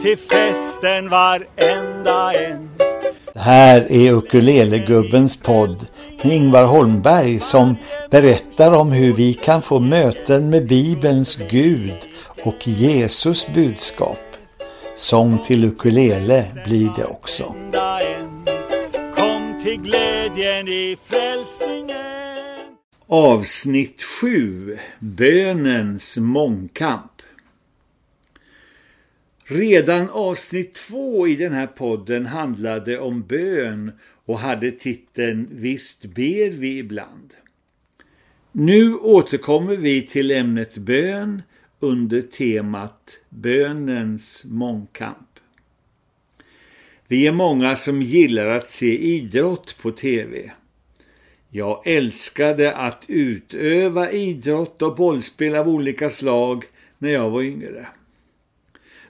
till festen varenda en. Det här är Ukulelegubbens podd med Ingvar Holmberg som berättar om hur vi kan få möten med Bibelns Gud och Jesus budskap. Sång till ukulele blir det också. Kom till glädjen i frälsningen. Avsnitt 7 Bönens mångkamp Redan avsnitt två i den här podden handlade om bön och hade titeln Visst ber vi ibland. Nu återkommer vi till ämnet bön under temat Bönens mångkamp. Vi är många som gillar att se idrott på tv. Jag älskade att utöva idrott och bollspel av olika slag när jag var yngre.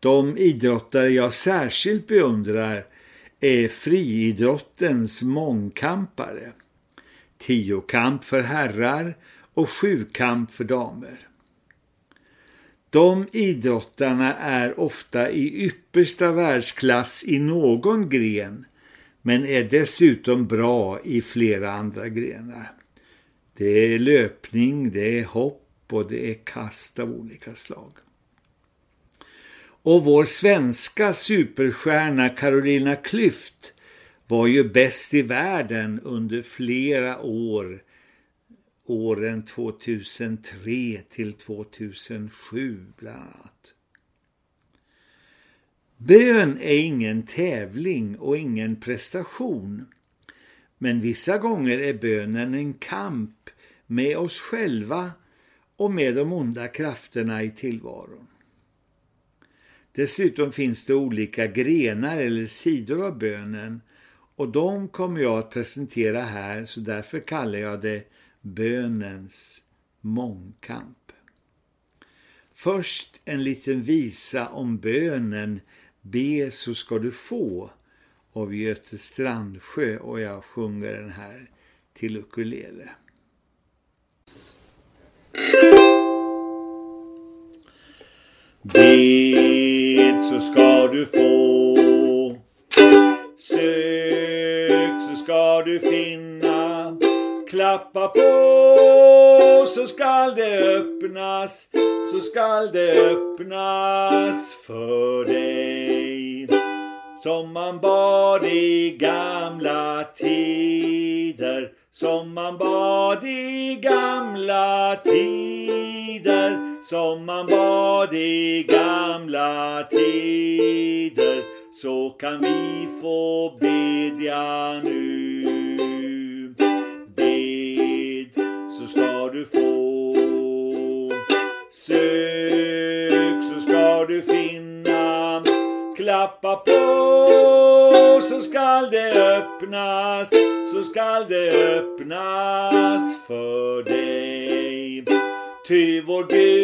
De idrottare jag särskilt beundrar är friidrottens mångkampare. Tiokamp för herrar och sjukamp för damer. De idrottarna är ofta i yppersta världsklass i någon gren men är dessutom bra i flera andra grenar. Det är löpning, det är hopp och det är kast av olika slag. Och vår svenska superstjärna Carolina Klüft var ju bäst i världen under flera år, åren 2003 till 2007 bland annat. Bön är ingen tävling och ingen prestation. Men vissa gånger är bönen en kamp med oss själva och med de onda krafterna i tillvaron. Dessutom finns det olika grenar eller sidor av bönen och de kommer jag att presentera här så därför kallar jag det bönens mångkamp. Först en liten visa om bönen Be så ska du få av Göte Strandsjö och jag sjunger den här till ukulele. Be så ska du få. Sök så ska du finna. Klappa på så skall det öppnas. Så skall det öppnas för dig. Som man bad i gamla tider. Som man bad i gamla tider som man bad i gamla tider så kan vi få bedja nu. Bed så ska du få. Sök så ska du finna. Klappa på så skall det öppnas, så skall det öppnas för dig. Ty vår Gud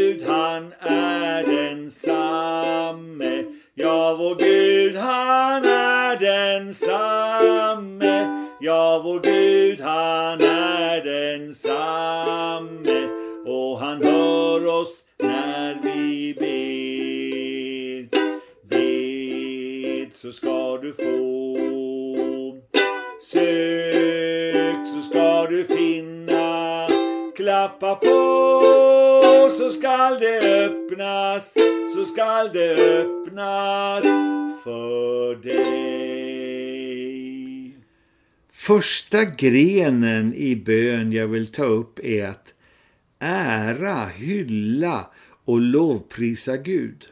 så ska du få Sök så ska du finna Klappa på så skall det öppnas, så skall det öppnas för dig. Första grenen i bön jag vill ta upp är att ära, hylla och lovprisa Gud.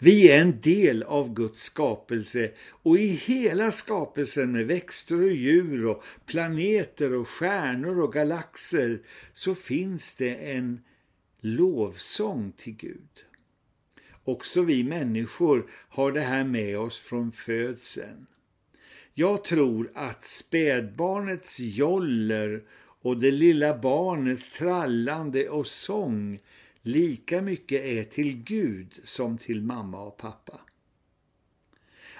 Vi är en del av Guds skapelse och i hela skapelsen med växter och djur och planeter och stjärnor och galaxer så finns det en lovsång till Gud. Också vi människor har det här med oss från födseln. Jag tror att spädbarnets joller och det lilla barnets trallande och sång lika mycket är till Gud som till mamma och pappa.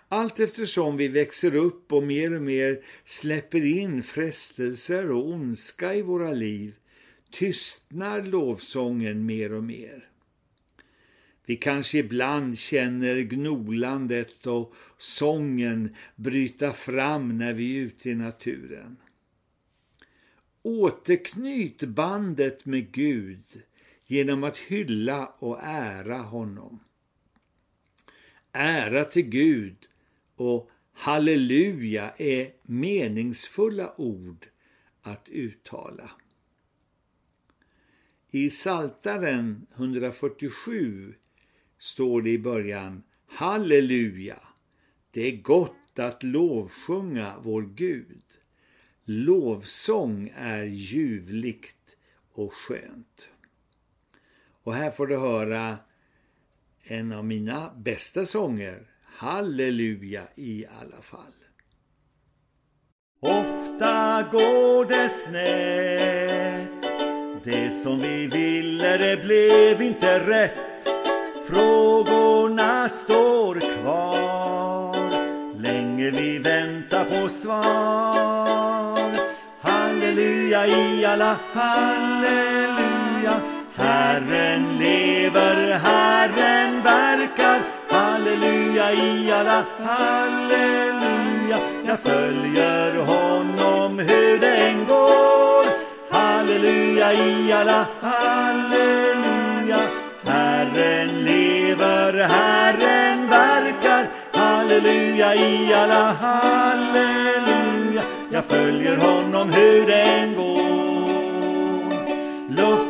Allt eftersom vi växer upp och mer och mer släpper in frestelser och ondska i våra liv tystnar lovsången mer och mer. Vi kanske ibland känner gnolandet och sången bryta fram när vi är ute i naturen. Återknyt bandet med Gud genom att hylla och ära honom. Ära till Gud och halleluja är meningsfulla ord att uttala. I Saltaren 147 står det i början Halleluja! Det är gott att lovsjunga vår Gud. Lovsång är ljuvligt och skönt. Och här får du höra en av mina bästa sånger, Halleluja i alla fall. Ofta går det snett. Det som vi ville det blev inte rätt. Frågorna står kvar. Länge vi väntar på svar. Halleluja i alla fall. Herren lever, Herren verkar. Halleluja i alla halleluja. Jag följer honom hur den går. Halleluja i alla halleluja. Herren lever, Herren verkar. Halleluja i alla halleluja. Jag följer honom hur den går. Luft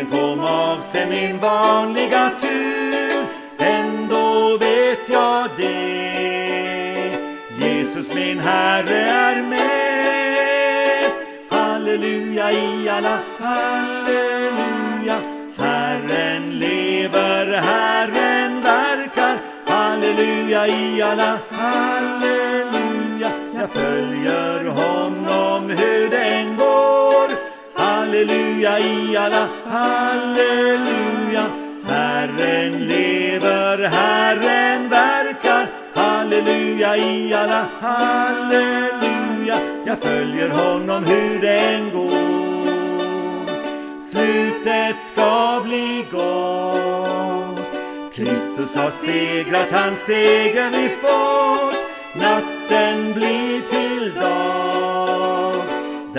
Segern kom av sig min vanliga tur. Ändå vet jag det. Jesus min Herre är med. Halleluja i alla halleluja. Herren lever, Herren verkar. Halleluja i alla halleluja. Jag följer honom hur den går Halleluja i alla halleluja. Herren lever, Herren verkar. Halleluja i alla halleluja. Jag följer honom hur den går. Slutet ska bli gott. Kristus har segrat, hans seger vi fått. Natten blir till dag.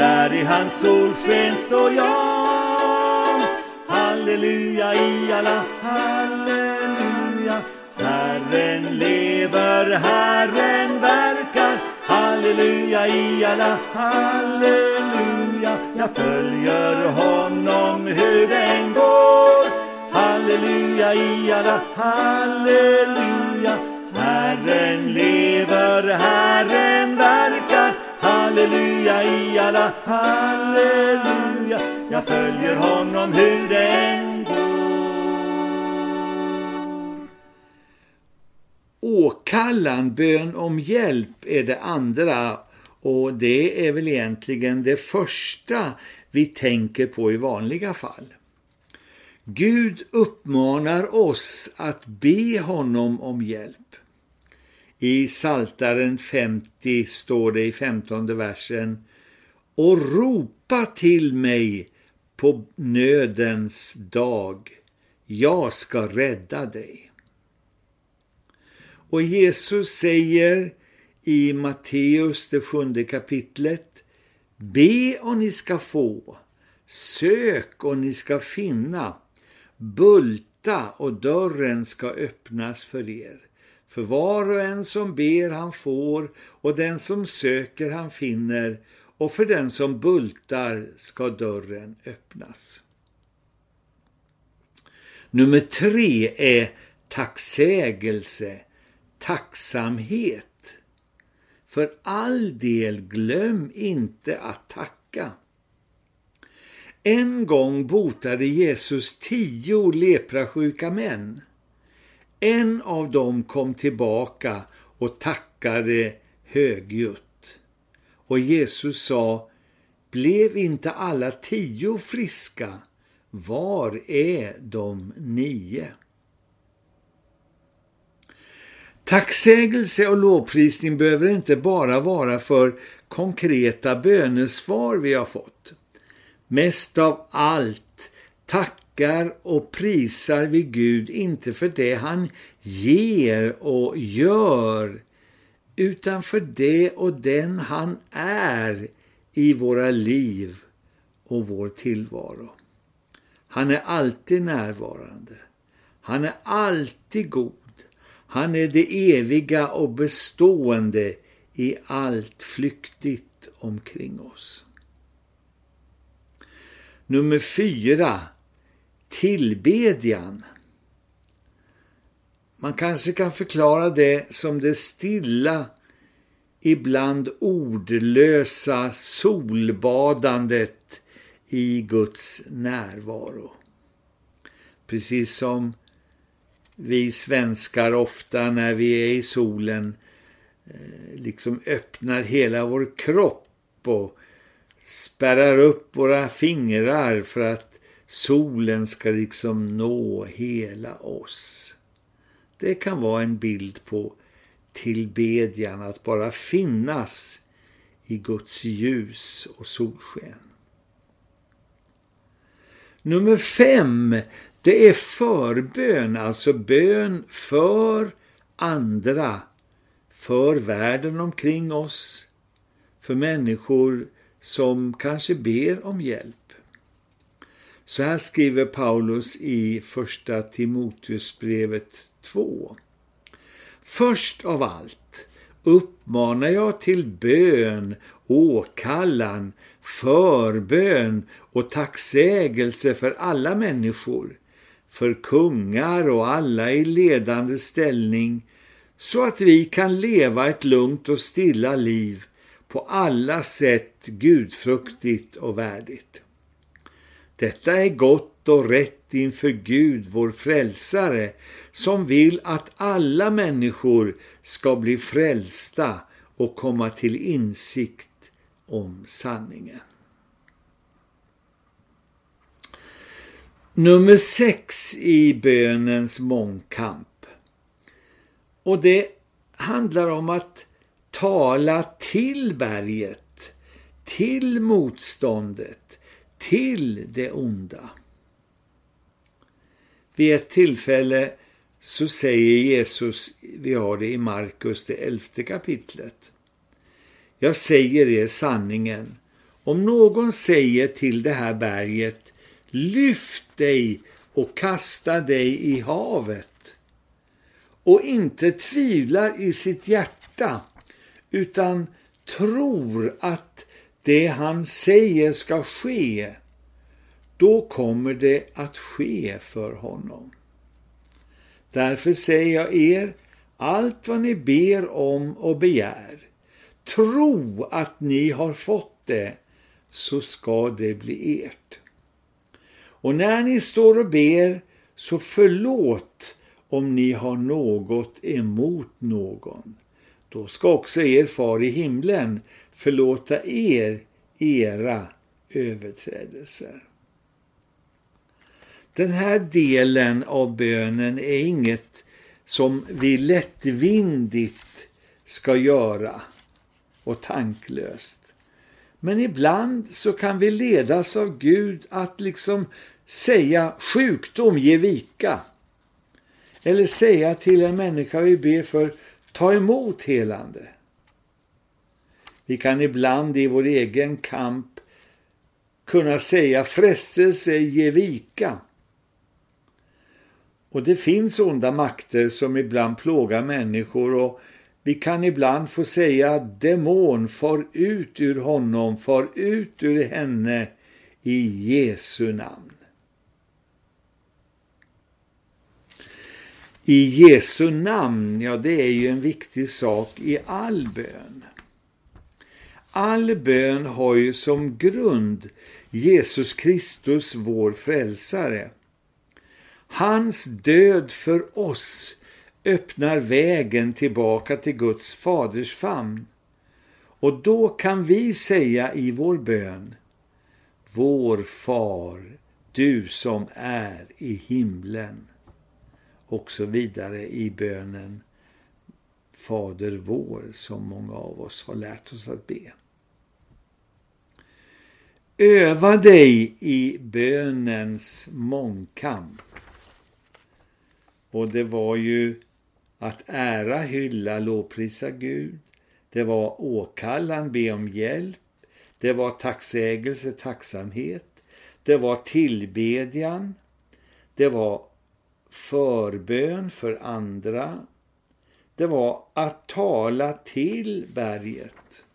Där i hans solsken står jag. Halleluja i alla halleluja. Herren lever, Herren verkar. Halleluja i alla halleluja. Jag följer honom hur den går. Halleluja i alla halleluja. Herren lever, Herren verkar. Halleluja i alla halleluja Jag följer honom hur den går Åkallan, bön om hjälp är det andra och det är väl egentligen det första vi tänker på i vanliga fall. Gud uppmanar oss att be honom om hjälp. I Saltaren 50 står det i 15 versen Och ropa till mig på nödens dag, jag ska rädda dig. Och Jesus säger i Matteus det sjunde kapitlet Be och ni ska få, sök och ni ska finna, bulta och dörren ska öppnas för er. För var och en som ber han får och den som söker han finner och för den som bultar ska dörren öppnas. Nummer tre är tacksägelse, tacksamhet. För all del glöm inte att tacka. En gång botade Jesus tio leprasjuka män. En av dem kom tillbaka och tackade högljutt. Och Jesus sa, blev inte alla tio friska? Var är de nio? Tacksägelse och lovprisning behöver inte bara vara för konkreta bönesvar vi har fått. Mest av allt tackar och prisar vi Gud inte för det han ger och gör utan för det och den han är i våra liv och vår tillvaro. Han är alltid närvarande. Han är alltid god. Han är det eviga och bestående i allt flyktigt omkring oss. Nummer fyra, tillbedjan. Man kanske kan förklara det som det stilla, ibland ordlösa solbadandet i Guds närvaro. Precis som vi svenskar ofta när vi är i solen eh, liksom öppnar hela vår kropp och spärrar upp våra fingrar för att solen ska liksom nå hela oss. Det kan vara en bild på tillbedjan, att bara finnas i Guds ljus och solsken. Nummer fem, det är förbön, alltså bön för andra, för världen omkring oss, för människor som kanske ber om hjälp. Så här skriver Paulus i första Timoteusbrevet 2. Först av allt uppmanar jag till bön, åkallan, förbön och tacksägelse för alla människor, för kungar och alla i ledande ställning, så att vi kan leva ett lugnt och stilla liv på alla sätt gudfruktigt och värdigt. Detta är gott och rätt inför Gud, vår frälsare, som vill att alla människor ska bli frälsta och komma till insikt om sanningen. Nummer sex i bönens mångkamp. Och det handlar om att tala till berget, till motståndet, till det onda. Vid ett tillfälle så säger Jesus, vi har det i Markus det elfte kapitlet. Jag säger er sanningen, om någon säger till det här berget, lyft dig och kasta dig i havet och inte tvivlar i sitt hjärta utan tror att det han säger ska ske, då kommer det att ske för honom. Därför säger jag er, allt vad ni ber om och begär, tro att ni har fått det, så ska det bli ert. Och när ni står och ber, så förlåt om ni har något emot någon. Då ska också er far i himlen förlåta er era överträdelser. Den här delen av bönen är inget som vi lättvindigt ska göra och tanklöst. Men ibland så kan vi ledas av Gud att liksom säga sjukdom ge vika. Eller säga till en människa vi ber för ta emot helande. Vi kan ibland i vår egen kamp kunna säga frestelse ge vika. Och det finns onda makter som ibland plågar människor och vi kan ibland få säga demon far ut ur honom, far ut ur henne i Jesu namn. I Jesu namn, ja det är ju en viktig sak i all bön. All bön har ju som grund Jesus Kristus, vår frälsare. Hans död för oss öppnar vägen tillbaka till Guds faders famn. Och då kan vi säga i vår bön, Vår far, du som är i himlen. Och så vidare i bönen Fader vår som många av oss har lärt oss att be. Öva dig i bönens mångkamp. Och det var ju att ära, hylla, lovprisa Gud. Det var åkallan, be om hjälp. Det var tacksägelse, tacksamhet. Det var tillbedjan. Det var förbön för andra. Det var att tala till berget.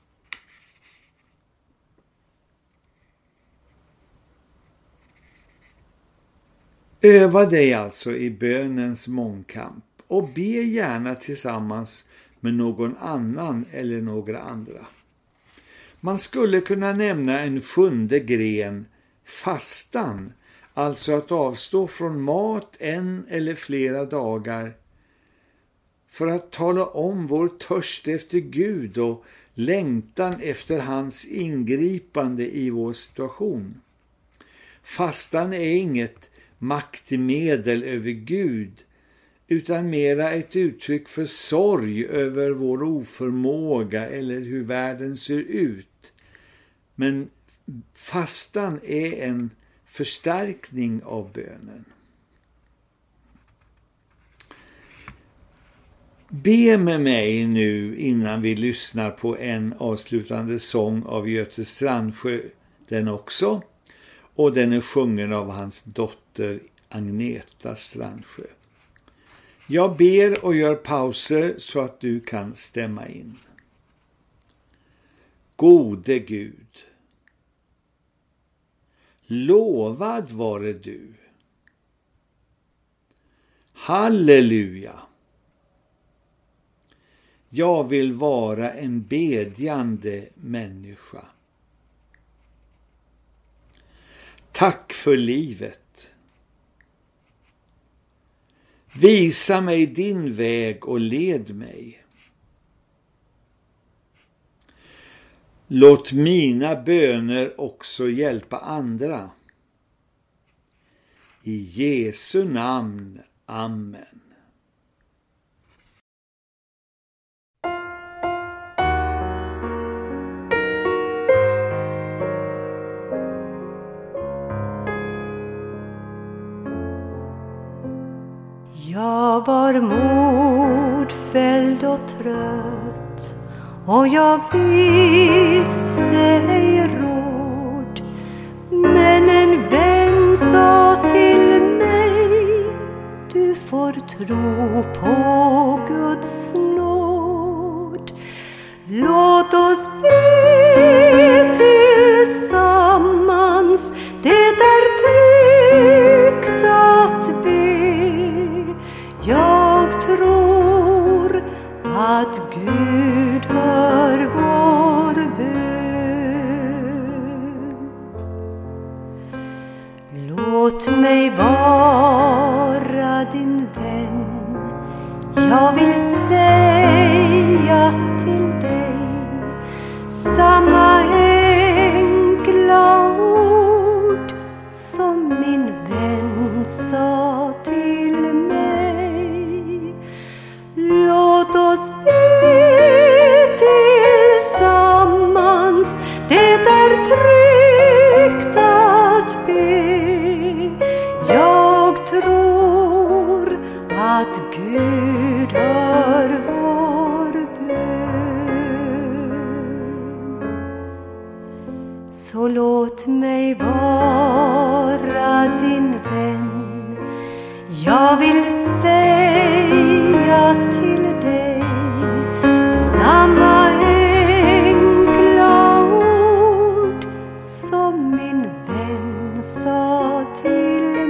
Öva dig alltså i bönens mångkamp och be gärna tillsammans med någon annan eller några andra. Man skulle kunna nämna en sjunde gren, fastan, alltså att avstå från mat en eller flera dagar för att tala om vår törst efter Gud och längtan efter hans ingripande i vår situation. Fastan är inget maktmedel över Gud utan mera ett uttryck för sorg över vår oförmåga eller hur världen ser ut. Men fastan är en förstärkning av bönen. Be med mig nu innan vi lyssnar på en avslutande sång av Göte Strandsjö, den också. Och den är sjungen av hans dotter Agneta Strandsjö. Jag ber och gör pauser så att du kan stämma in. Gode Gud. Lovad vare du. Halleluja. Jag vill vara en bedjande människa. Tack för livet. Visa mig din väg och led mig. Låt mina böner också hjälpa andra. I Jesu namn. Amen. Jag var modfälld och trött och jag visste ej råd. Men en vän sa till mig, du får tro på Guds min vän sa till mig